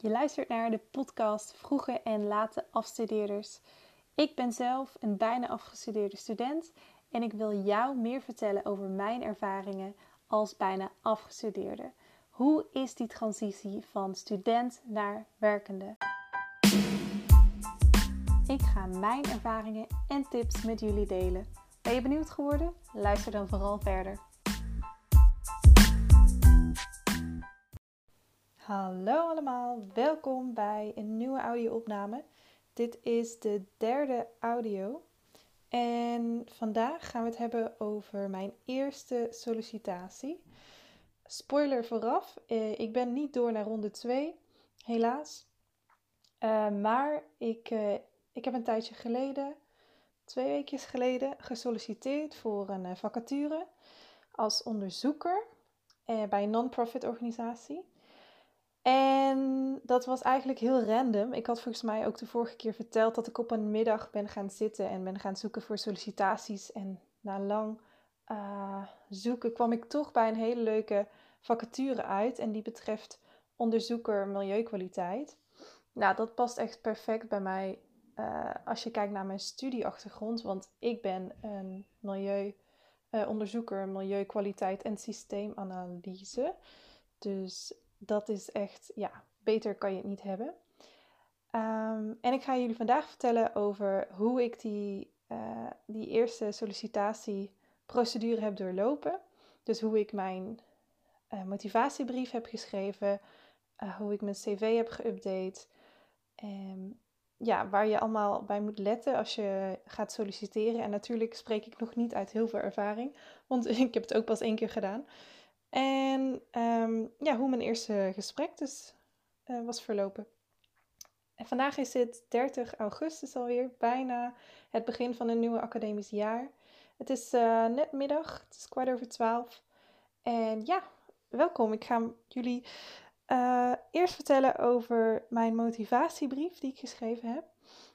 Je luistert naar de podcast Vroege en Late Afstudeerders. Ik ben zelf een bijna afgestudeerde student en ik wil jou meer vertellen over mijn ervaringen als bijna afgestudeerde. Hoe is die transitie van student naar werkende? Ik ga mijn ervaringen en tips met jullie delen. Ben je benieuwd geworden? Luister dan vooral verder. Hallo allemaal, welkom bij een nieuwe audio-opname. Dit is de derde audio. En vandaag gaan we het hebben over mijn eerste sollicitatie. Spoiler vooraf, eh, ik ben niet door naar ronde 2, helaas. Uh, maar ik, uh, ik heb een tijdje geleden, twee weken geleden, gesolliciteerd voor een vacature als onderzoeker bij een non-profit organisatie. En dat was eigenlijk heel random. Ik had volgens mij ook de vorige keer verteld dat ik op een middag ben gaan zitten en ben gaan zoeken voor sollicitaties. En na lang uh, zoeken kwam ik toch bij een hele leuke vacature uit. En die betreft onderzoeker milieukwaliteit. Nou, dat past echt perfect bij mij uh, als je kijkt naar mijn studieachtergrond. Want ik ben een milieuonderzoeker, uh, milieukwaliteit en systeemanalyse. Dus dat is echt, ja, beter kan je het niet hebben. Um, en ik ga jullie vandaag vertellen over hoe ik die, uh, die eerste sollicitatieprocedure heb doorlopen. Dus hoe ik mijn uh, motivatiebrief heb geschreven, uh, hoe ik mijn cv heb geüpdate. Um, ja, waar je allemaal bij moet letten als je gaat solliciteren. En natuurlijk spreek ik nog niet uit heel veel ervaring, want ik heb het ook pas één keer gedaan. En um, ja, hoe mijn eerste gesprek dus uh, was verlopen. En vandaag is het 30 augustus alweer, bijna het begin van een nieuwe academisch jaar. Het is uh, net middag, het is kwart over twaalf. En ja, welkom. Ik ga jullie uh, eerst vertellen over mijn motivatiebrief die ik geschreven heb.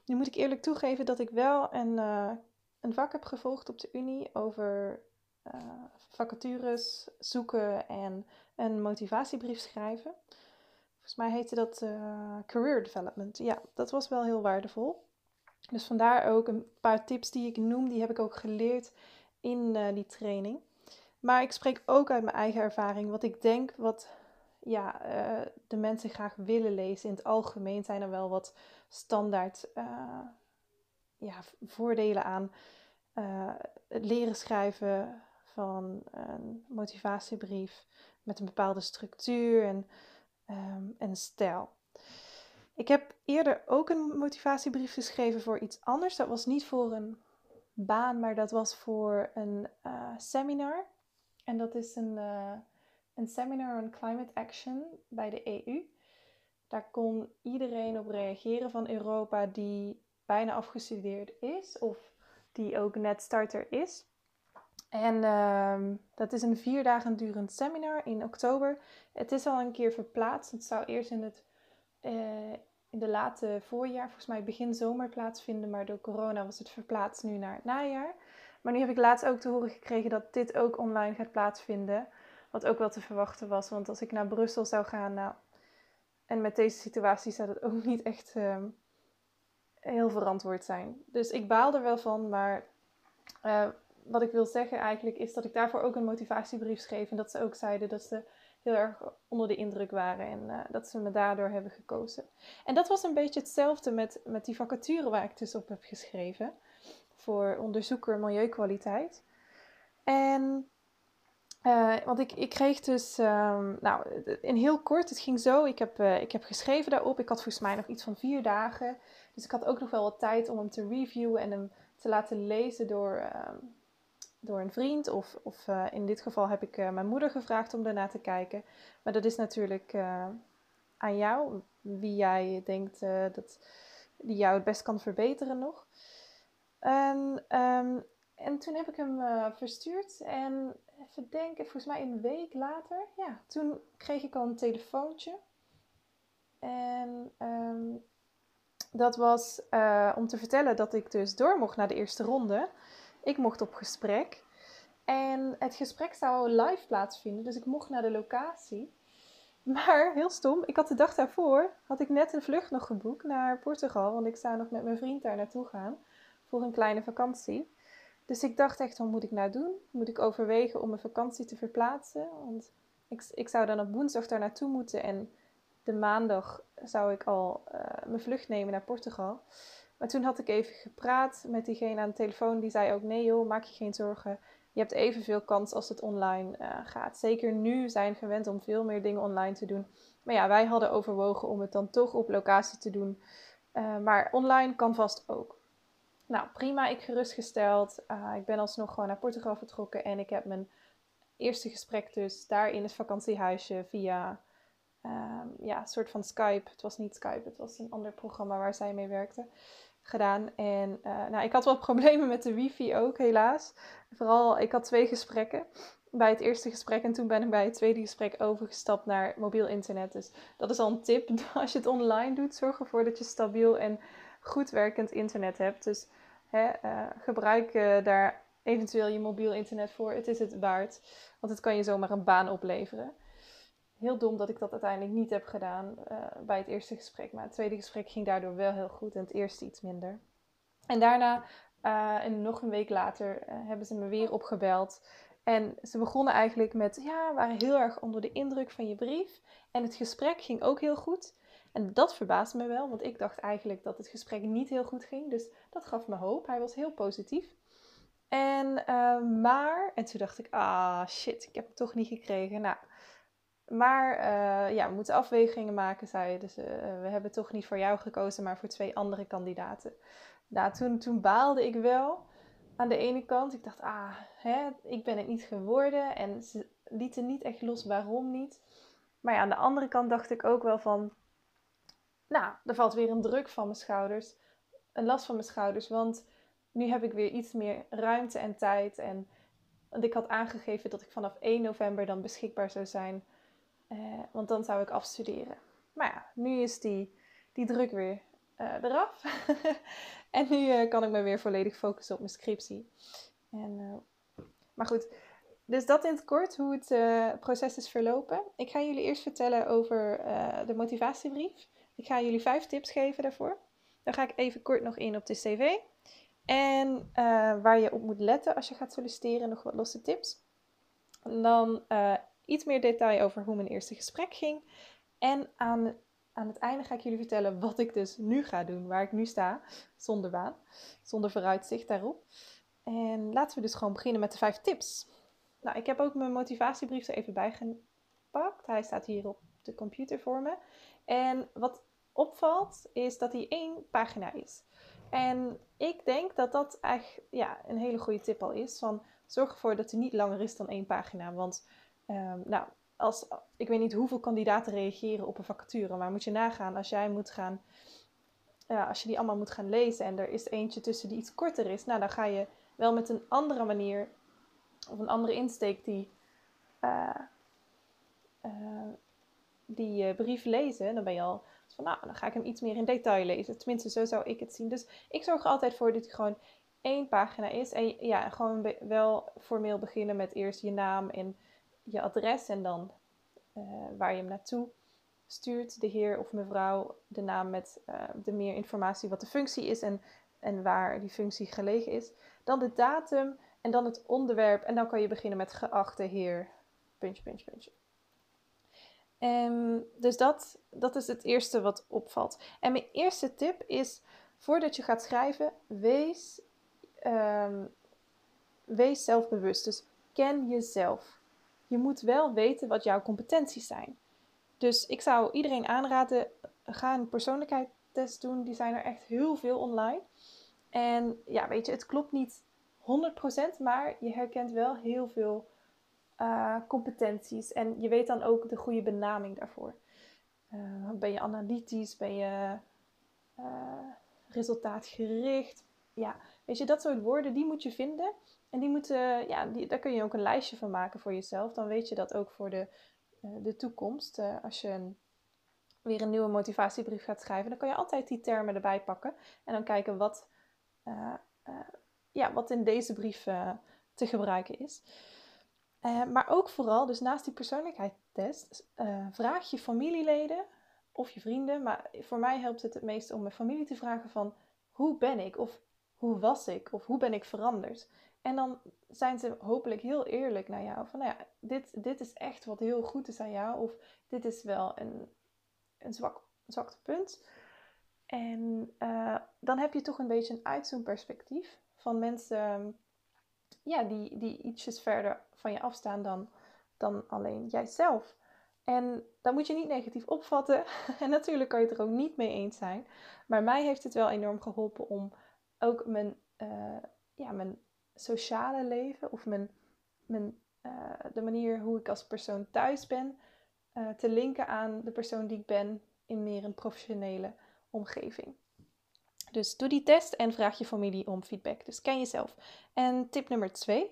Nu moet ik eerlijk toegeven dat ik wel een, een vak heb gevolgd op de Unie over uh, vacatures zoeken en een motivatiebrief schrijven. Volgens mij heette dat uh, Career Development. Ja, dat was wel heel waardevol. Dus vandaar ook een paar tips die ik noem, die heb ik ook geleerd in uh, die training. Maar ik spreek ook uit mijn eigen ervaring. Wat ik denk, wat ja, de mensen graag willen lezen. In het algemeen zijn er wel wat standaard ja, voordelen aan leren schrijven van een motivatiebrief met een bepaalde structuur en, um, en stijl. Ik heb eerder ook een motivatiebrief geschreven voor iets anders. Dat was niet voor een baan, maar dat was voor een uh, seminar. En dat is een, uh, een seminar on climate action bij de EU. Daar kon iedereen op reageren van Europa die bijna afgestudeerd is of die ook net starter is. En uh, dat is een vier dagen durend seminar in oktober. Het is al een keer verplaatst. Het zou eerst in, het, uh, in de late voorjaar, volgens mij begin zomer plaatsvinden. Maar door corona was het verplaatst nu naar het najaar. Maar nu heb ik laatst ook te horen gekregen dat dit ook online gaat plaatsvinden. Wat ook wel te verwachten was. Want als ik naar Brussel zou gaan, nou, en met deze situatie zou dat ook niet echt uh, heel verantwoord zijn. Dus ik baal er wel van, maar uh, wat ik wil zeggen eigenlijk is dat ik daarvoor ook een motivatiebrief schreef. En dat ze ook zeiden dat ze heel erg onder de indruk waren en uh, dat ze me daardoor hebben gekozen. En dat was een beetje hetzelfde met, met die vacature waar ik dus op heb geschreven. Voor onderzoeker milieukwaliteit. En uh, want ik, ik kreeg dus, um, nou, in heel kort, het ging zo. Ik heb, uh, ik heb geschreven daarop. Ik had volgens mij nog iets van vier dagen. Dus ik had ook nog wel wat tijd om hem te reviewen en hem te laten lezen door, uh, door een vriend. Of, of uh, in dit geval heb ik uh, mijn moeder gevraagd om daarna te kijken. Maar dat is natuurlijk uh, aan jou, wie jij denkt dat die jou het best kan verbeteren nog. En, um, en toen heb ik hem verstuurd. En even denken, volgens mij een week later, ja, toen kreeg ik al een telefoontje. En um, dat was om te vertellen dat ik dus door mocht naar de eerste ronde. Ik mocht op gesprek. En het gesprek zou live plaatsvinden, dus ik mocht naar de locatie. Maar heel stom, ik had de dag daarvoor, had ik net een vlucht nog geboekt naar Portugal. Want ik zou nog met mijn vriend daar naartoe gaan voor een kleine vakantie. Dus ik dacht echt, wat moet ik nou doen? Moet ik overwegen om mijn vakantie te verplaatsen? Want ik, ik zou dan op woensdag daar naartoe moeten en de maandag zou ik al uh, mijn vlucht nemen naar Portugal. Maar toen had ik even gepraat met diegene aan de telefoon. Die zei ook: Nee, joh, maak je geen zorgen. Je hebt evenveel kans als het online uh, gaat. Zeker nu zijn we gewend om veel meer dingen online te doen. Maar ja, wij hadden overwogen om het dan toch op locatie te doen. Uh, maar online kan vast ook. Nou, prima, ik gerustgesteld. Uh, ik ben alsnog gewoon naar Portugal vertrokken en ik heb mijn eerste gesprek dus daar in het vakantiehuisje via um, ja, een soort van Skype. Het was niet Skype, het was een ander programma waar zij mee werkte. Gedaan. En uh, nou, ik had wel problemen met de wifi ook, helaas. Vooral, ik had twee gesprekken bij het eerste gesprek en toen ben ik bij het tweede gesprek overgestapt naar mobiel internet. Dus dat is al een tip. Als je het online doet, zorg ervoor dat je stabiel en goed werkend internet hebt. Dus hè, uh, gebruik uh, daar eventueel je mobiel internet voor. Het is het waard, want het kan je zomaar een baan opleveren. Heel dom dat ik dat uiteindelijk niet heb gedaan uh, bij het eerste gesprek. Maar het tweede gesprek ging daardoor wel heel goed en het eerste iets minder. En daarna, uh, en nog een week later, uh, hebben ze me weer opgebeld. En ze begonnen eigenlijk met, ja, we waren heel erg onder de indruk van je brief. En het gesprek ging ook heel goed. En dat verbaasde me wel, want ik dacht eigenlijk dat het gesprek niet heel goed ging. Dus dat gaf me hoop. Hij was heel positief. En, maar, en toen dacht ik, ah shit, ik heb hem toch niet gekregen. Nou, maar uh, ja, we moeten afwegingen maken, zei je. Dus uh, we hebben toch niet voor jou gekozen, maar voor twee andere kandidaten. Nou, toen, toen baalde ik wel aan de ene kant. Ik dacht, ah, hè, ik ben het niet geworden. En ze lieten niet echt los waarom niet. Maar ja, aan de andere kant dacht ik ook wel van... Nou, er valt weer een druk van mijn schouders. Een last van mijn schouders. Want nu heb ik weer iets meer ruimte en tijd. En ik had aangegeven dat ik vanaf 1 november dan beschikbaar zou zijn. Uh, want dan zou ik afstuderen. Maar ja, nu is die, die druk weer uh, eraf. en nu uh, kan ik me weer volledig focussen op mijn scriptie. En, maar goed, dus dat in het kort hoe het proces is verlopen. Ik ga jullie eerst vertellen over de motivatiebrief. Ik ga jullie vijf tips geven daarvoor. Dan ga ik even kort nog in op de cv. En waar je op moet letten als je gaat solliciteren, nog wat losse tips. Dan iets meer detail over hoe mijn eerste gesprek ging. En aan, aan het einde ga ik jullie vertellen wat ik dus nu ga doen, waar ik nu sta, zonder baan, zonder vooruitzicht daarop. En laten we dus gewoon beginnen met de vijf tips. Nou, ik heb ook mijn motivatiebrief er even bij gepakt. Hij staat hier op de computer voor me. En wat opvalt, is dat hij één pagina is. En ik denk dat dat echt ja, een hele goede tip al is. Van zorg ervoor dat hij niet langer is dan één pagina. Want um, nou, als, ik weet niet hoeveel kandidaten reageren op een vacature. Maar moet je nagaan als jij moet gaan. Als je die allemaal moet gaan lezen en er is eentje tussen die iets korter is. Nou, dan ga je wel met een andere manier of een andere insteek die, uh, uh, die brief lezen. Dan ben je al van nou, dan ga ik hem iets meer in detail lezen. Tenminste, zo zou ik het zien. Dus ik zorg er altijd voor dat hij gewoon één pagina is. En ja, gewoon wel formeel beginnen met eerst je naam en je adres. En dan uh, waar je hem naartoe stuurt, de heer of mevrouw, de naam met uh, de meer informatie wat de functie is en, en waar die functie gelegen is. Dan de datum en dan het onderwerp. En dan kan je beginnen met geachte heer, puntje, puntje, puntje. Um, dus dat, dat is het eerste wat opvalt. En mijn eerste tip is, voordat je gaat schrijven, wees, um, wees zelfbewust. Dus ken jezelf. Je moet wel weten wat jouw competenties zijn. Dus ik zou iedereen aanraden, ga een persoonlijkheidstest doen. Die zijn er echt heel veel online. En ja, weet je, het klopt niet 100%, maar je herkent wel heel veel uh, competenties. En je weet dan ook de goede benaming daarvoor. Uh, ben je analytisch? Ben je uh, resultaatgericht? Ja, weet je, dat soort woorden, die moet je vinden. En die moeten, ja, daar kun je ook een lijstje van maken voor jezelf. Dan weet je dat ook voor de, de toekomst. als je een, weer een nieuwe motivatiebrief gaat schrijven, dan kan je altijd die termen erbij pakken. En dan kijken wat, ja, wat in deze brief te gebruiken is. Eh, maar ook vooral, dus naast die persoonlijkheidstest, vraag je familieleden of je vrienden. Maar voor mij helpt het het meest om mijn familie te vragen van hoe ben ik? Of hoe was ik? Of hoe ben ik veranderd? En dan zijn ze hopelijk heel eerlijk naar jou. Van nou ja, dit, dit is echt wat heel goed is aan jou. Of dit is wel een, een zwak, zwakte punt. En uh, dan heb je toch een beetje een uitzoomperspectief van mensen ja, die, die ietsjes verder van je afstaan dan, dan alleen jijzelf. En dat moet je niet negatief opvatten. en natuurlijk kan je het er ook niet mee eens zijn. Maar mij heeft het wel enorm geholpen om ook mijn, uh, ja, mijn sociale leven of mijn, mijn, uh, de manier hoe ik als persoon thuis ben, uh, te linken aan de persoon die ik ben in meer een professionele omgeving. Dus doe die test en vraag je familie om feedback. Dus ken jezelf. En tip nummer twee.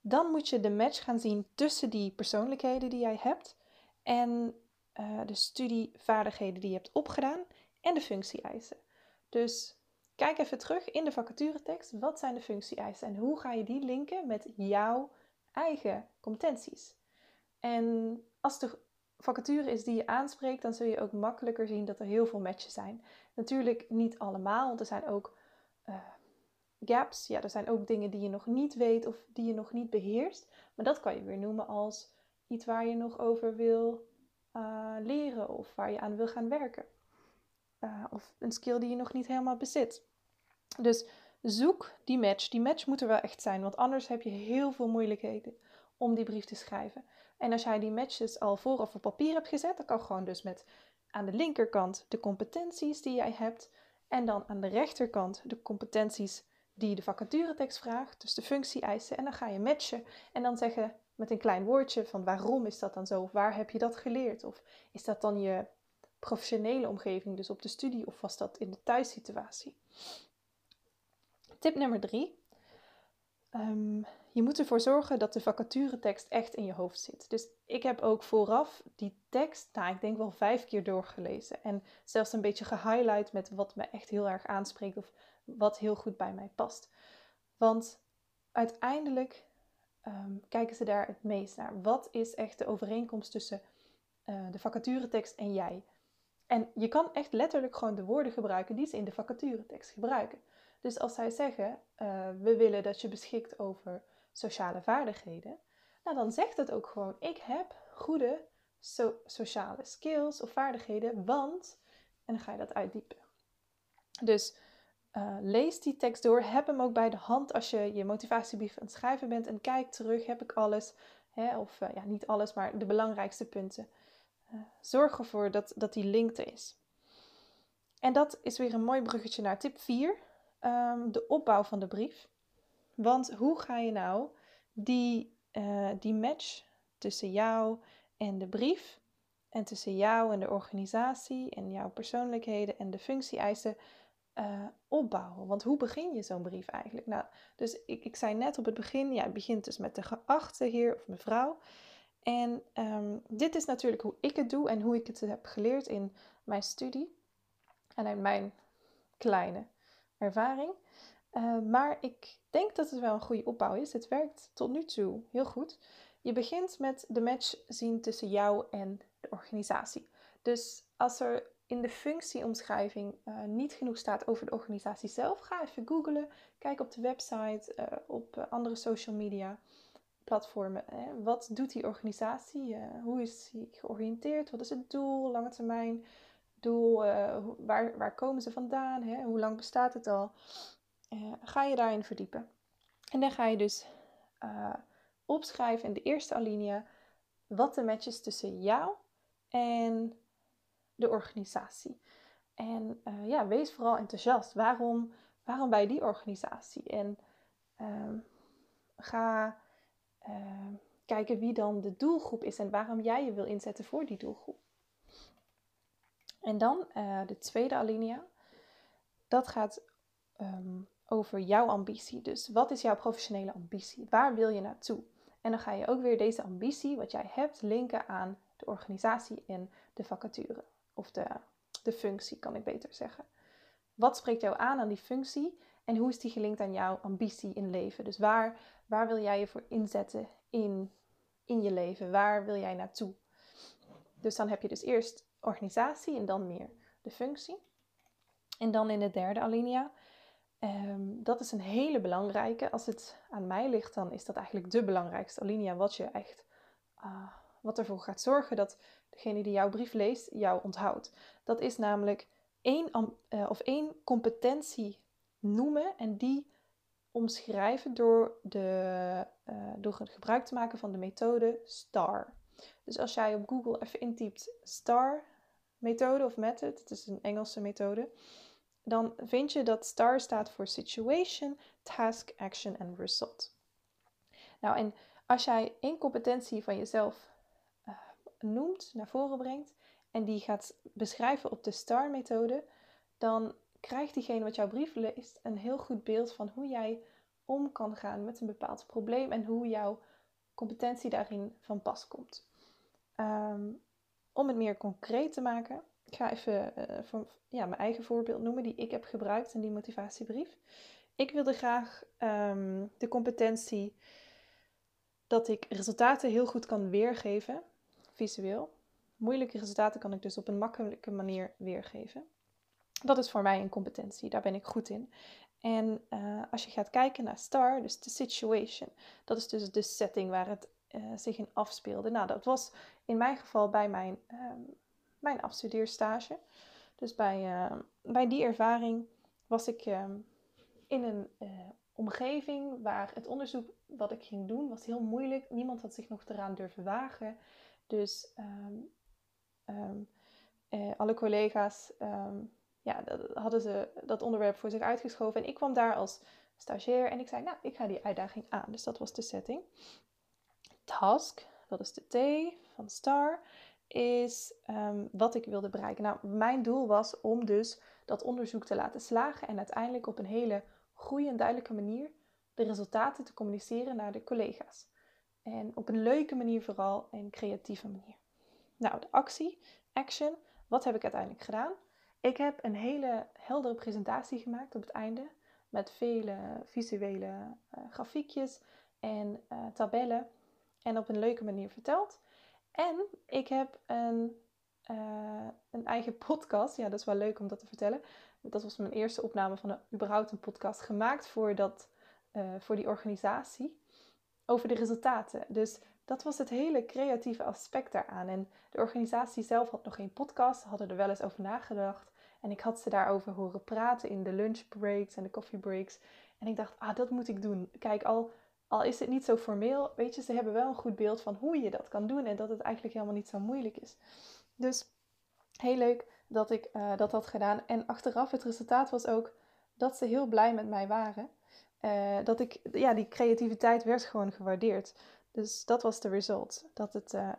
Dan moet je de match gaan zien tussen die persoonlijkheden die jij hebt en uh, de studievaardigheden die je hebt opgedaan en de functie-eisen. Dus kijk even terug in de vacaturetekst. Wat zijn de functie-eisen en hoe ga je die linken met jouw eigen competenties? En als de vacature is die je aanspreekt, dan zul je ook makkelijker zien dat er heel veel matches zijn. Natuurlijk niet allemaal, want er zijn ook uh, gaps. Ja, er zijn ook dingen die je nog niet weet of die je nog niet beheerst. Maar dat kan je weer noemen als iets waar je nog over wil uh, leren of waar je aan wil gaan werken. Uh, of een skill die je nog niet helemaal bezit. Dus zoek die match. Die match moet er wel echt zijn, want anders heb je heel veel moeilijkheden om die brief te schrijven. En als jij die matches al vooraf op papier hebt gezet, dan kan gewoon dus met aan de linkerkant de competenties die jij hebt en dan aan de rechterkant de competenties die de vacaturetekst vraagt, dus de functie-eisen. En dan ga je matchen en dan zeggen met een klein woordje van waarom is dat dan zo? Of waar heb je dat geleerd? Of is dat dan je professionele omgeving, dus op de studie, of was dat in de thuissituatie? Tip nummer drie. Ehm, je moet ervoor zorgen dat de vacaturetekst echt in je hoofd zit. Dus ik heb ook vooraf die tekst, nou, ik denk wel vijf keer doorgelezen. En zelfs een beetje gehighlight met wat me echt heel erg aanspreekt of wat heel goed bij mij past. Want uiteindelijk um, kijken ze daar het meest naar. Wat is echt de overeenkomst tussen uh, de vacaturetekst en jij? En je kan echt letterlijk gewoon de woorden gebruiken die ze in de vacaturetekst gebruiken. Dus als zij zeggen, uh, we willen dat je beschikt over sociale vaardigheden, nou dan zegt het ook gewoon, ik heb goede so sociale skills of vaardigheden, want, en dan ga je dat uitdiepen. Dus uh, lees die tekst door, heb hem ook bij de hand als je je motivatiebrief aan het schrijven bent en kijk terug, heb ik alles, hè, of uh, ja, niet alles, maar de belangrijkste punten. Zorg ervoor dat, dat die link er is. En dat is weer een mooi bruggetje naar tip 4, um, ehm, de opbouw van de brief. Want hoe ga je nou die, die match tussen jou en de brief en tussen jou en de organisatie en jouw persoonlijkheden en de functie-eisen uh, opbouwen. Want hoe begin je zo'n brief eigenlijk? Nou, dus ik, ik zei net op het begin, ja, het begint dus met de geachte heer of mevrouw. En um, dit is natuurlijk hoe ik het doe en hoe ik het heb geleerd in mijn studie en in mijn kleine ervaring. Uh, maar ik denk dat het wel een goede opbouw is. Het werkt tot nu toe heel goed. Je begint met de match zien tussen jou en de organisatie. Dus als er in de functieomschrijving uh, niet genoeg staat over de organisatie zelf, ga even googlen. Kijk op de website, op andere social media platformen. Hè. Wat doet die organisatie? hoe is die georiënteerd? Wat is het doel, lange termijn doel? waar, waar komen ze vandaan? Hè? Hoe lang bestaat het al? ga je daarin verdiepen. En dan ga je dus opschrijven in de eerste alinea wat de matches tussen jou en de organisatie. En ja, wees vooral enthousiast. Waarom, waarom bij die organisatie? En uh, ga uh, kijken wie dan de doelgroep is en waarom jij je wil inzetten voor die doelgroep. En dan eh, de tweede alinea. Dat gaat um, over jouw ambitie. Dus wat is jouw professionele ambitie? Waar wil je naartoe? En dan ga je ook weer deze ambitie, wat jij hebt, linken aan de organisatie en de vacature. Of de, de functie, kan ik beter zeggen. Wat spreekt jou aan aan die functie en hoe is die gelinkt aan jouw ambitie in leven? Dus waar, waar wil jij je voor inzetten in in je leven? Waar wil jij naartoe? Dus dan heb je dus eerst organisatie en dan meer de functie. En dan in de derde alinea, ehm, dat is een hele belangrijke. Als het aan mij ligt, dan is dat eigenlijk de belangrijkste alinea. Wat je echt, uh, wat ervoor gaat zorgen dat degene die jouw brief leest, jou onthoudt. Dat is namelijk één, uh, of één competentie noemen en die omschrijven door, de, uh, door gebruik te maken van de methode STAR. Dus als jij op Google even intypt STAR methode of method, het is een Engelse methode, dan vind je dat STAR staat voor Situation, Task, Action en Result. Nou, en als jij één competentie van jezelf uh, noemt, naar voren brengt en die gaat beschrijven op de STAR-methode, dan krijgt diegene wat jouw brief leest een heel goed beeld van hoe jij om kan gaan met een bepaald probleem en hoe jouw competentie daarin van pas komt. Ehm, om het meer concreet te maken, ik ga even uh, ja, mijn eigen voorbeeld noemen die ik heb gebruikt in die motivatiebrief. Ik wilde graag um, de competentie dat ik resultaten heel goed kan weergeven, visueel. Moeilijke resultaten kan ik dus op een makkelijke manier weergeven. Dat is voor mij een competentie, daar ben ik goed in. En uh, als je gaat kijken naar STAR, dus de situation, dat is dus de setting waar het uh, zich in afspeelde. Nou, dat was in mijn geval bij mijn, um, mijn afstudeerstage. Dus bij, uh, bij die ervaring was ik um, in een omgeving waar het onderzoek wat ik ging doen was heel moeilijk. Niemand had zich nog eraan durven wagen. Dus alle collega's ja, dat, hadden ze dat onderwerp voor zich uitgeschoven. En ik kwam daar als stagiair en ik zei, nou, ik ga die uitdaging aan. Dus dat was de setting. Task, dat is de T van STAR, is um, wat ik wilde bereiken. Nou, mijn doel was om dus dat onderzoek te laten slagen en uiteindelijk op een hele goede en duidelijke manier de resultaten te communiceren naar de collega's. En op een leuke manier vooral en creatieve manier. Nou, de actie, action, wat heb ik uiteindelijk gedaan? Ik heb een hele heldere presentatie gemaakt op het einde. Met vele visuele uh, grafiekjes en uh, tabellen. En op een leuke manier verteld. En ik heb een, uh, een eigen podcast. Ja, dat is wel leuk om dat te vertellen. Dat was mijn eerste opname van een, überhaupt een podcast gemaakt voor, dat, voor die organisatie. Over de resultaten. Dus dat was het hele creatieve aspect daaraan. En de organisatie zelf had nog geen podcast, hadden er wel eens over nagedacht. En ik had ze daarover horen praten in de lunchbreaks en de coffeebreaks. En ik dacht, ah, dat moet ik doen. Kijk, al, al is het niet zo formeel, weet je, ze hebben wel een goed beeld van hoe je dat kan doen. En dat het eigenlijk helemaal niet zo moeilijk is. Dus heel leuk dat ik uh, dat had gedaan. En achteraf, het resultaat was ook dat ze heel blij met mij waren. Uh, dat ik, ja, die creativiteit werd gewoon gewaardeerd. Dus dat was de result. Dat het, uh,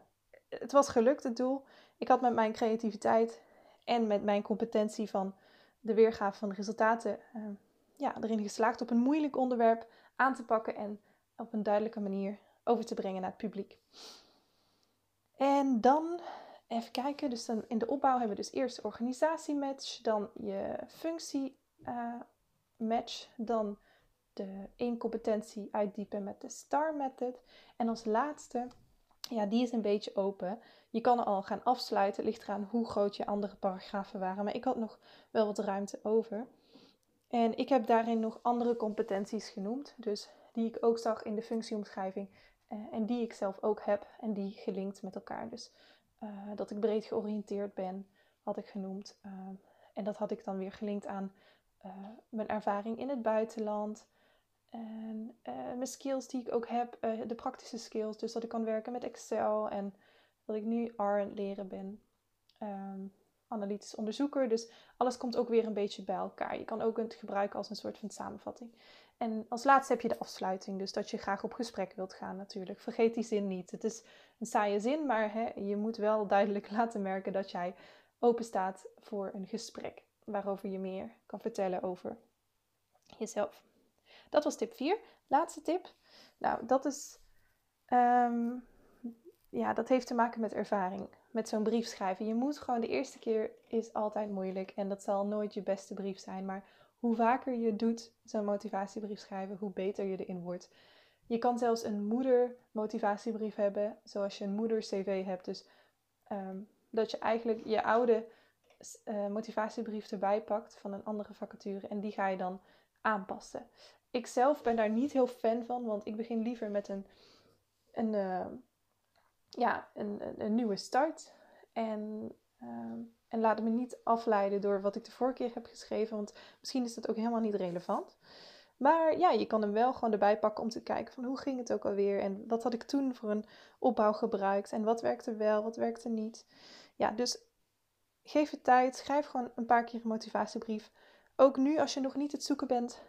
het was gelukt, het doel. Ik had met mijn creativiteit en met mijn competentie van de weergave van de resultaten uh, ja, erin geslaagd op een moeilijk onderwerp aan te pakken en op een duidelijke manier over te brengen naar het publiek. En dan even kijken, dus dan in de opbouw hebben we dus eerst organisatiematch, dan je functie uh, match, dan de één competentie uitdiepen met de STAR method en als laatste ja, die is een beetje open. Je kan er al gaan afsluiten. Het ligt eraan hoe groot je andere paragrafen waren. Maar ik had nog wel wat ruimte over. En ik heb daarin nog andere competenties genoemd. Dus die ik ook zag in de functieomschrijving. Uh, en die ik zelf ook heb. En die gelinkt met elkaar. Dus uh, dat ik breed georiënteerd ben, had ik genoemd. Uh, en dat had ik dan weer gelinkt aan mijn ervaring in het buitenland. En mijn skills die ik ook heb, de praktische skills. Dus dat ik kan werken met Excel en dat ik nu R aan het leren ben. Um, analytisch onderzoeker. Dus alles komt ook weer een beetje bij elkaar. Je kan ook het gebruiken als een soort van samenvatting. En als laatste heb je de afsluiting. Dus dat je graag op gesprek wilt gaan natuurlijk. Vergeet die zin niet. Het is een saaie zin, maar hè, je moet wel duidelijk laten merken dat jij open staat voor een gesprek. Waarover je meer kan vertellen over jezelf. Dat was tip 4. Laatste tip. Nou, dat is. Um, ja, dat heeft te maken met ervaring. Met zo'n brief schrijven. Je moet gewoon de eerste keer is altijd moeilijk. En dat zal nooit je beste brief zijn. Maar hoe vaker je doet zo'n motivatiebrief schrijven, hoe beter je erin wordt. Je kan zelfs een moeder motivatiebrief hebben, zoals je een moeder CV hebt. Dus ehm, dat je eigenlijk je oude uh, motivatiebrief erbij pakt van een andere vacature en die ga je dan aanpassen. Ik zelf ben daar niet heel fan van, want ik begin liever met een, een, uh, ja, een, een, nieuwe start. En, uh, en laat me niet afleiden door wat ik de vorige keer heb geschreven, want misschien is dat ook helemaal niet relevant. Maar ja, je kan hem wel gewoon erbij pakken om te kijken van hoe ging het ook alweer en wat had ik toen voor een opbouw gebruikt en wat werkte wel, wat werkte niet. Ja, dus geef het tijd, schrijf gewoon een paar keer een motivatiebrief. Ook nu als je nog niet het zoeken bent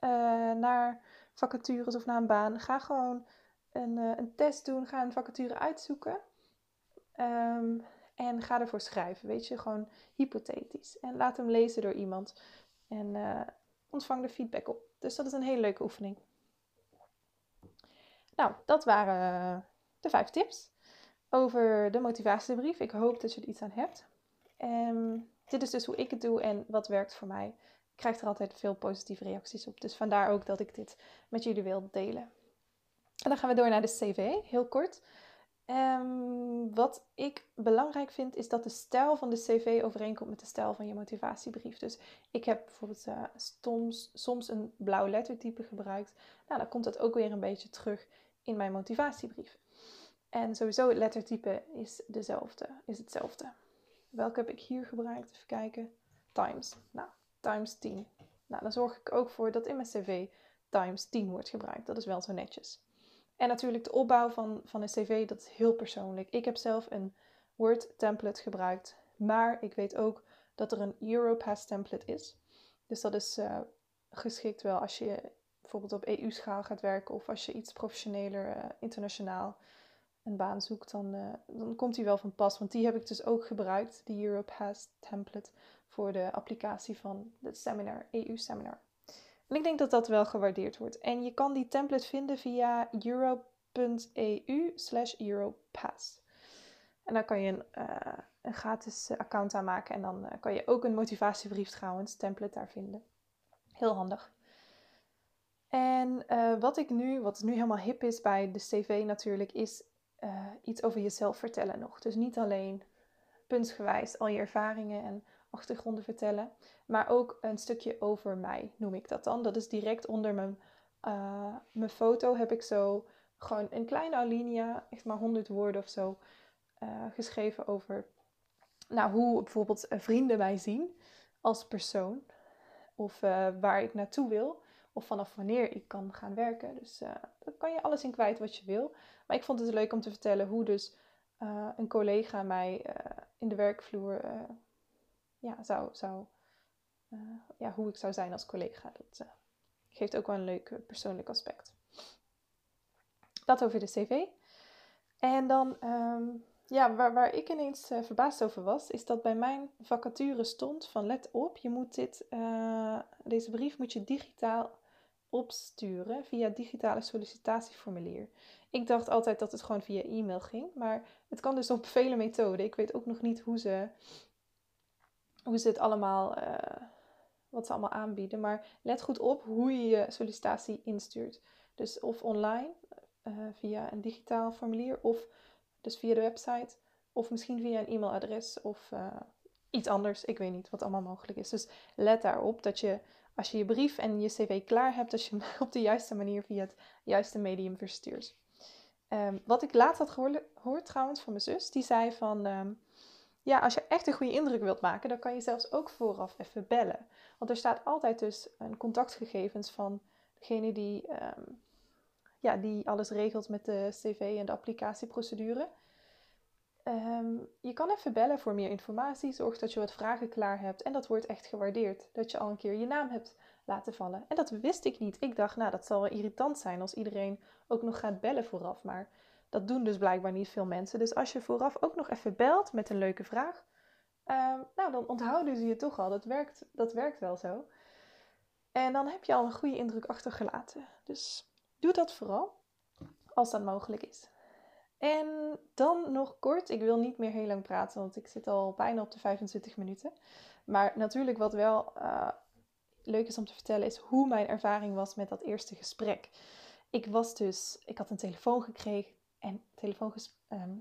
uh, naar vacatures of naar een baan, ga gewoon een, uh, een test doen, ga een vacature uitzoeken. Um, en ga ervoor schrijven, weet je, gewoon hypothetisch. En laat hem lezen door iemand. En uh, ontvang er feedback op. Dus dat is een hele leuke oefening. Nou, dat waren de vijf tips over de motivatiebrief. Ik hoop dat je er iets aan hebt. Um, dit is dus hoe ik het doe en wat werkt voor mij. Ik krijg er altijd veel positieve reacties op. Dus vandaar ook dat ik dit met jullie wil delen. En dan gaan we door naar de CV, heel kort. Um, wat ik belangrijk vind, is dat de stijl van de CV overeenkomt met de stijl van je motivatiebrief. Dus ik heb bijvoorbeeld uh, soms, soms een blauw lettertype gebruikt. Nou, dan komt dat ook weer een beetje terug in mijn motivatiebrief. En sowieso het lettertype is, dezelfde, is hetzelfde. Welke heb ik hier gebruikt? Even kijken. Times. Nou, times 10. Nou, dan zorg ik ook voor dat in mijn cv times 10 wordt gebruikt. Dat is wel zo netjes. En natuurlijk de opbouw van, van een cv, dat is heel persoonlijk. Ik heb zelf een Word template gebruikt. Maar ik weet ook dat er een Europass template is. Dus dat is uh, geschikt wel als je bijvoorbeeld op EU-schaal gaat werken of als je iets professioneler, uh, internationaal een baan zoekt, dan, uh, dan komt die wel van pas. Want die heb ik dus ook gebruikt, die Europass template, voor de applicatie van het seminar, EU-seminar. En ik denk dat dat wel gewaardeerd wordt. En je kan die template vinden via euro.eu slash Europass. En dan kan je een, uh, een gratis account aanmaken en dan uh, kan je ook een motivatiebrief trouwens, template daar vinden. Heel handig. En wat ik nu, wat nu helemaal hip is bij de CV natuurlijk, is iets over jezelf vertellen nog. Dus niet alleen puntsgewijs al je ervaringen en achtergronden vertellen. Maar ook een stukje over mij, noem ik dat dan. Dat is direct onder mijn, uh, mijn foto heb ik zo gewoon een kleine alinea, echt maar 100 woorden of zo, uh, geschreven over nou, hoe bijvoorbeeld eh, vrienden mij zien als persoon. Of waar ik naartoe wil. Of vanaf wanneer ik kan gaan werken. Dus daar kan je alles in kwijt wat je wil. Maar ik vond het leuk om te vertellen hoe dus een collega mij in de werkvloer ja, zou, zou, uh, ja, hoe ik zou zijn als collega. Dat uh, geeft ook wel een leuk persoonlijk aspect. Dat over de cv. En dan, um, ja, waar, waar ik ineens verbaasd over was, is dat bij mijn vacature stond van let op, je moet dit, deze brief moet je digitaal opsturen via digitale sollicitatieformulier. Ik dacht altijd dat het gewoon via e-mail ging, maar het kan dus op vele methoden. Ik weet ook nog niet hoe ze hoe ze het allemaal, uh, wat ze allemaal aanbieden. Maar let goed op hoe je je sollicitatie instuurt. Dus of online, uh, via een digitaal formulier, of dus via de website, of misschien via een e-mailadres of uh, iets anders. Ik weet niet wat allemaal mogelijk is. Dus let daarop dat je, als je je brief en je cv klaar hebt, dat je hem op de juiste manier via het juiste medium verstuurt. Um, wat ik laatst had gehoord, trouwens van mijn zus, die zei van... Um, ja, als je echt een goede indruk wilt maken, dan kan je zelfs ook vooraf even bellen. Want er staat altijd dus een contactgegevens van degene die, um, ja, die alles regelt met de cv en de applicatieprocedure. Um, je kan even bellen voor meer informatie. Zorg dat je wat vragen klaar hebt. En dat wordt echt gewaardeerd. Dat je al een keer je naam hebt laten vallen. En dat wist ik niet. Ik dacht, nou, dat zal wel irritant zijn als iedereen ook nog gaat bellen vooraf. Maar dat doen dus blijkbaar niet veel mensen. Dus als je vooraf ook nog even belt met een leuke vraag, uh, nou, dan onthouden ze je toch al. Dat werkt, dat werkt wel zo. En dan heb je al een goede indruk achtergelaten. Dus doe dat vooral, als dat mogelijk is. En dan nog kort, ik wil niet meer heel lang praten, want ik zit al bijna op de 25 minuten. Maar natuurlijk wat wel uh, leuk is om te vertellen, is hoe mijn ervaring was met dat eerste gesprek. ik was dus, ik had een telefoon gekregen en telefoon ehm,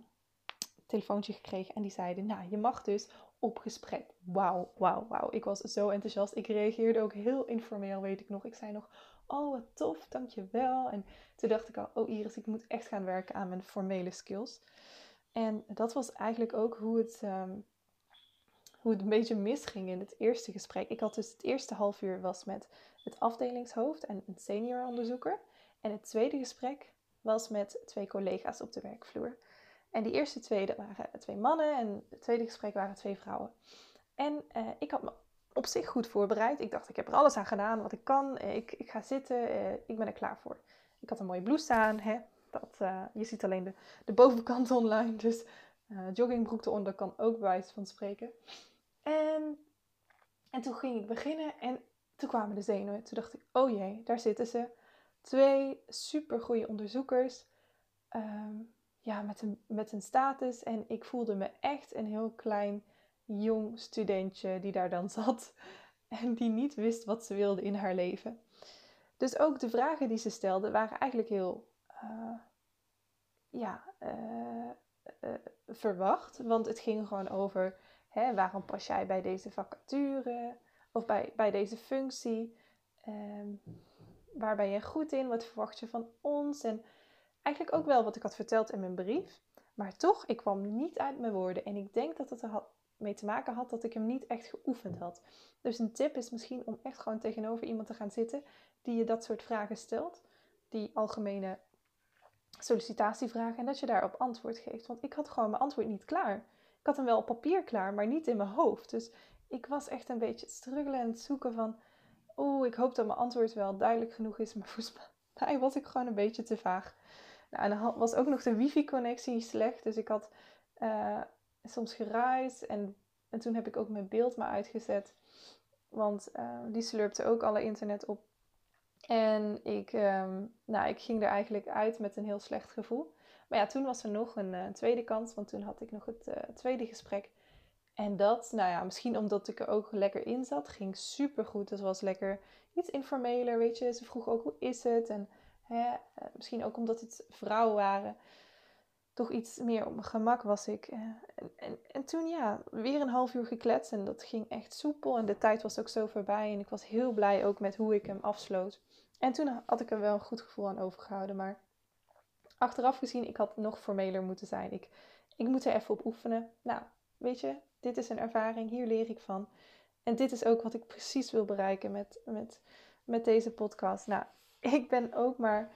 telefoontje gekregen en die zeiden, nou, je mag dus op gesprek. Wauw, wauw, wauw. Ik was zo enthousiast. Ik reageerde ook heel informeel, weet ik nog. Ik zei nog, oh wat tof, dankjewel. En toen dacht ik al, oh Iris, ik moet echt gaan werken aan mijn formele skills. En dat was eigenlijk ook hoe het, ehm, hoe het een beetje misging in het eerste gesprek. Ik had dus het eerste half uur was met het afdelingshoofd en een senior onderzoeker. En het tweede gesprek was met twee collega's op de werkvloer. En die eerste twee dat waren twee mannen en het tweede gesprek waren twee vrouwen. En eh, ik had me op zich goed voorbereid. Ik dacht, ik heb er alles aan gedaan wat ik kan. Ik, ik ga zitten, uh, ik ben er klaar voor. Ik had een mooie blouse aan. Hè? Dat, je ziet alleen de, de bovenkant online. Dus joggingbroek eronder kan ook bij van spreken. En, en toen ging ik beginnen en toen kwamen de zenuwen. Toen dacht ik, oh jee, daar zitten ze. Twee super goede onderzoekers. Um, ja, met, een, met een status. En ik voelde me echt een heel klein jong studentje die daar dan zat. En die niet wist wat ze wilde in haar leven. Dus ook de vragen die ze stelde waren eigenlijk heel uh, ja, uh, uh, verwacht. Want het ging gewoon over hè, waarom pas jij bij deze vacature of bij, bij deze functie. Um, waar ben je goed in? Wat verwacht je van ons? En eigenlijk ook wel wat ik had verteld in mijn brief. Maar toch, ik kwam niet uit mijn woorden. En ik denk dat het er mee te maken had dat ik hem niet echt geoefend had. Dus een tip is misschien om echt gewoon tegenover iemand te gaan zitten die je dat soort vragen stelt. Die algemene sollicitatievragen. En dat je daarop antwoord geeft. Want ik had gewoon mijn antwoord niet klaar. Ik had hem wel op papier klaar, maar niet in mijn hoofd. Dus ik was echt een beetje struggelen en het zoeken van... Oeh, ik hoop dat mijn antwoord wel duidelijk genoeg is. Maar volgens mij was ik gewoon een beetje te vaag. Nou, en dan was ook nog de wifi-connectie slecht. Dus ik had uh, soms geruis. En, en toen heb ik ook mijn beeld maar uitgezet. Want uh, die slurpte ook alle internet op. En ik, um, nou, ik ging er eigenlijk uit met een heel slecht gevoel. Maar ja, toen was er nog een uh, tweede kans. Want toen had ik nog het tweede gesprek. En dat, nou ja, misschien omdat ik er ook lekker in zat, ging super goed. Het was lekker iets informeler, weet je. Ze vroeg ook hoe is het en Hè, eh, misschien ook omdat het vrouwen waren. Toch iets meer op mijn gemak was ik. Eh, en, en, en toen ja, weer een half uur gekletst. En dat ging echt soepel. En de tijd was ook zo voorbij. En ik was heel blij ook met hoe ik hem afsloot. En toen had ik er wel een goed gevoel aan overgehouden. Maar achteraf gezien, ik had nog formeler moeten zijn. Ik, ik moet er even op oefenen. Nou, weet je, dit is een ervaring. Hier leer ik van. En dit is ook wat ik precies wil bereiken met, met, met deze podcast. Nou, ik ben ook maar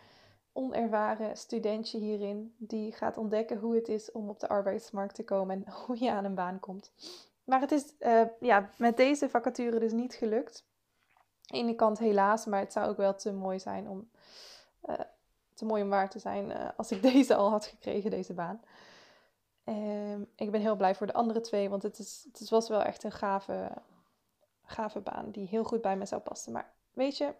onervaren studentje hierin die gaat ontdekken hoe het is om op de arbeidsmarkt te komen en hoe je aan een baan komt. Maar het is uh, ja, met deze vacature dus niet gelukt. Aan de kant helaas, maar het zou ook wel te mooi zijn om, uh, te mooi om waar te zijn uh, als ik deze al had gekregen, deze baan. Uh, ik ben heel blij voor de andere twee, want het, is, het was wel echt een gave, gave baan die heel goed bij me zou passen. Maar weet je,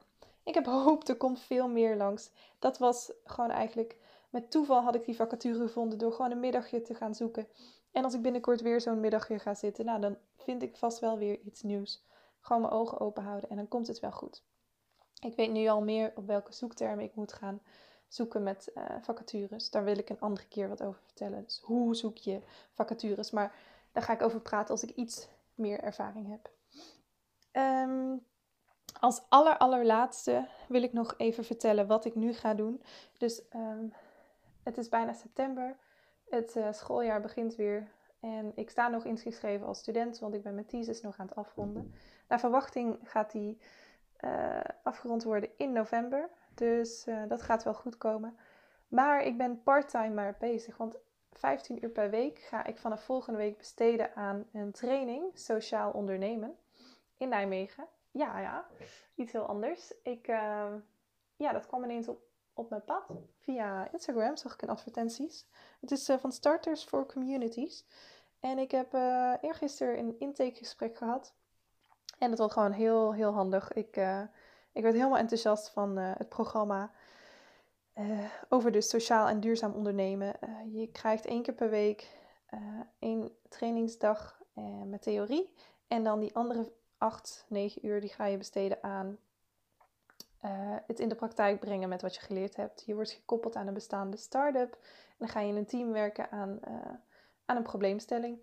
ik heb hoop, er komt veel meer langs. Dat was gewoon eigenlijk, met toeval had ik die vacature gevonden door gewoon een middagje te gaan zoeken. En als ik binnenkort weer zo'n middagje ga zitten, nou dan vind ik vast wel weer iets nieuws. Gewoon mijn ogen open houden en dan komt het wel goed. Ik weet nu al meer op welke zoektermen ik moet gaan zoeken met uh, vacatures. Daar wil ik een andere keer wat over vertellen. Dus hoe zoek je vacatures? Maar daar ga ik over praten als ik iets meer ervaring heb. Um, als aller allerlaatste wil ik nog even vertellen wat ik nu ga doen. Dus um, het is bijna september. Het uh, schooljaar begint weer. En ik sta nog ingeschreven als student, want ik ben mijn thesis nog aan het afronden. Naar verwachting gaat die uh, afgerond worden in november. Dus uh, dat gaat wel goed komen. Maar ik ben parttime maar bezig. Want 15 uur per week ga ik vanaf volgende week besteden aan een training sociaal ondernemen in Nijmegen ja, ja, iets heel anders. Ik, uh, ja, dat kwam ineens op, op mijn pad. Via Instagram zag ik in advertenties. Het is uh, van Starters for Communities. En ik heb uh, eergisteren een intakegesprek gehad. En dat was gewoon heel, heel handig. Ik, ik werd helemaal enthousiast van het programma. over dus sociaal en duurzaam ondernemen. je krijgt één keer per week één trainingsdag met theorie. En dan die andere 8, 9 uur die ga je besteden aan het in de praktijk brengen met wat je geleerd hebt. Je wordt gekoppeld aan een bestaande start-up. En dan ga je in een team werken aan, aan een probleemstelling.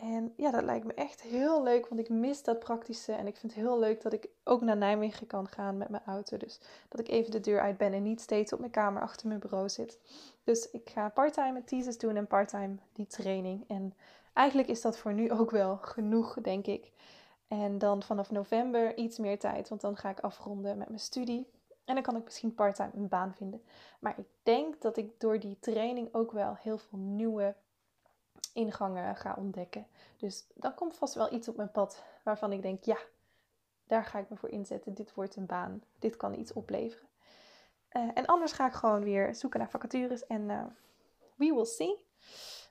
En ja, dat lijkt me echt heel leuk, want ik mis dat praktische. En ik vind het heel leuk dat ik ook naar Nijmegen kan gaan met mijn auto. Dus dat ik even de deur uit ben en niet steeds op mijn kamer achter mijn bureau zit. Dus ik ga parttime mijn thesis doen en parttime die training. En eigenlijk is dat voor nu ook wel genoeg, denk ik. En dan vanaf november iets meer tijd, want dan ga ik afronden met mijn studie. En dan kan ik misschien parttime een baan vinden. Maar ik denk dat ik door die training ook wel heel veel nieuwe ingangen ga ontdekken. Dus dan komt vast wel iets op mijn pad waarvan ik denk, ja, daar ga ik me voor inzetten. Dit wordt een baan. Dit kan iets opleveren. Uh, en anders ga ik gewoon weer zoeken naar vacatures en uh, we will see.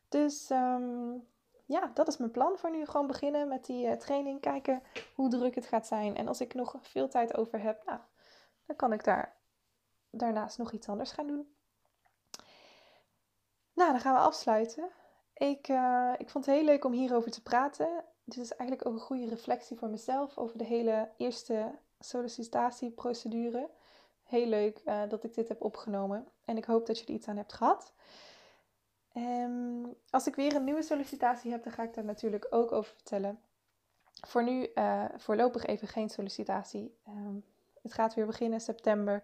Dus um, ja, dat is mijn plan voor nu. Gewoon beginnen met die uh, training. Kijken hoe druk het gaat zijn. En als ik nog veel tijd over heb, nou, dan kan ik daar daarnaast nog iets anders gaan doen. Nou, dan gaan we afsluiten. Ik, uh, ik vond het heel leuk om hierover te praten. Dit is eigenlijk ook een goede reflectie voor mezelf over de hele eerste sollicitatieprocedure. Heel leuk uh, dat ik dit heb opgenomen en ik hoop dat je er iets aan hebt gehad. Um, als ik weer een nieuwe sollicitatie heb, dan ga ik daar natuurlijk ook over vertellen. Voor nu uh, voorlopig even geen sollicitatie. Um, het gaat weer beginnen september.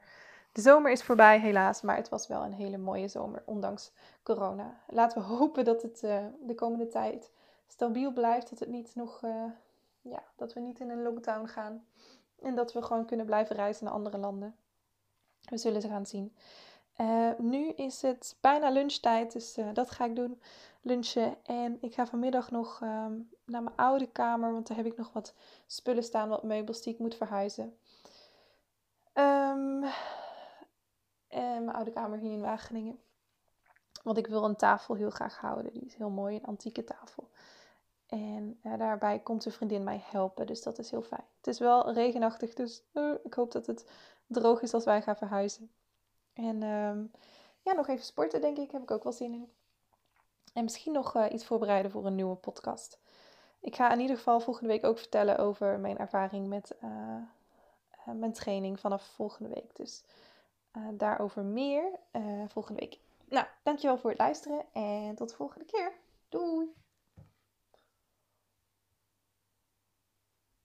De zomer is voorbij, helaas, maar het was wel een hele mooie zomer, ondanks corona. Laten we hopen dat het uh, de komende tijd stabiel blijft, dat, het niet nog, uh, ja, dat we niet in een lockdown gaan en dat we gewoon kunnen blijven reizen naar andere landen. We zullen het gaan zien. Uh, nu is het bijna lunchtijd, dus dat ga ik doen, lunchen. En ik ga vanmiddag nog um, naar mijn oude kamer, want daar heb ik nog wat spullen staan, wat meubels die ik moet verhuizen. Um, en mijn oude kamer hier in Wageningen. Want ik wil een tafel heel graag houden. Die is heel mooi, een antieke tafel. En uh, daarbij komt een vriendin mij helpen, dus dat is heel fijn. Het is wel regenachtig, dus uh, ik hoop dat het droog is als wij gaan verhuizen. En um, ja, nog even sporten denk ik, heb ik ook wel zin in. En misschien nog iets voorbereiden voor een nieuwe podcast. Ik ga in ieder geval volgende week ook vertellen over mijn ervaring met mijn training vanaf volgende week. Dus uh, daarover meer uh, volgende week. Nou, dankjewel voor het luisteren en tot de volgende keer. Doei!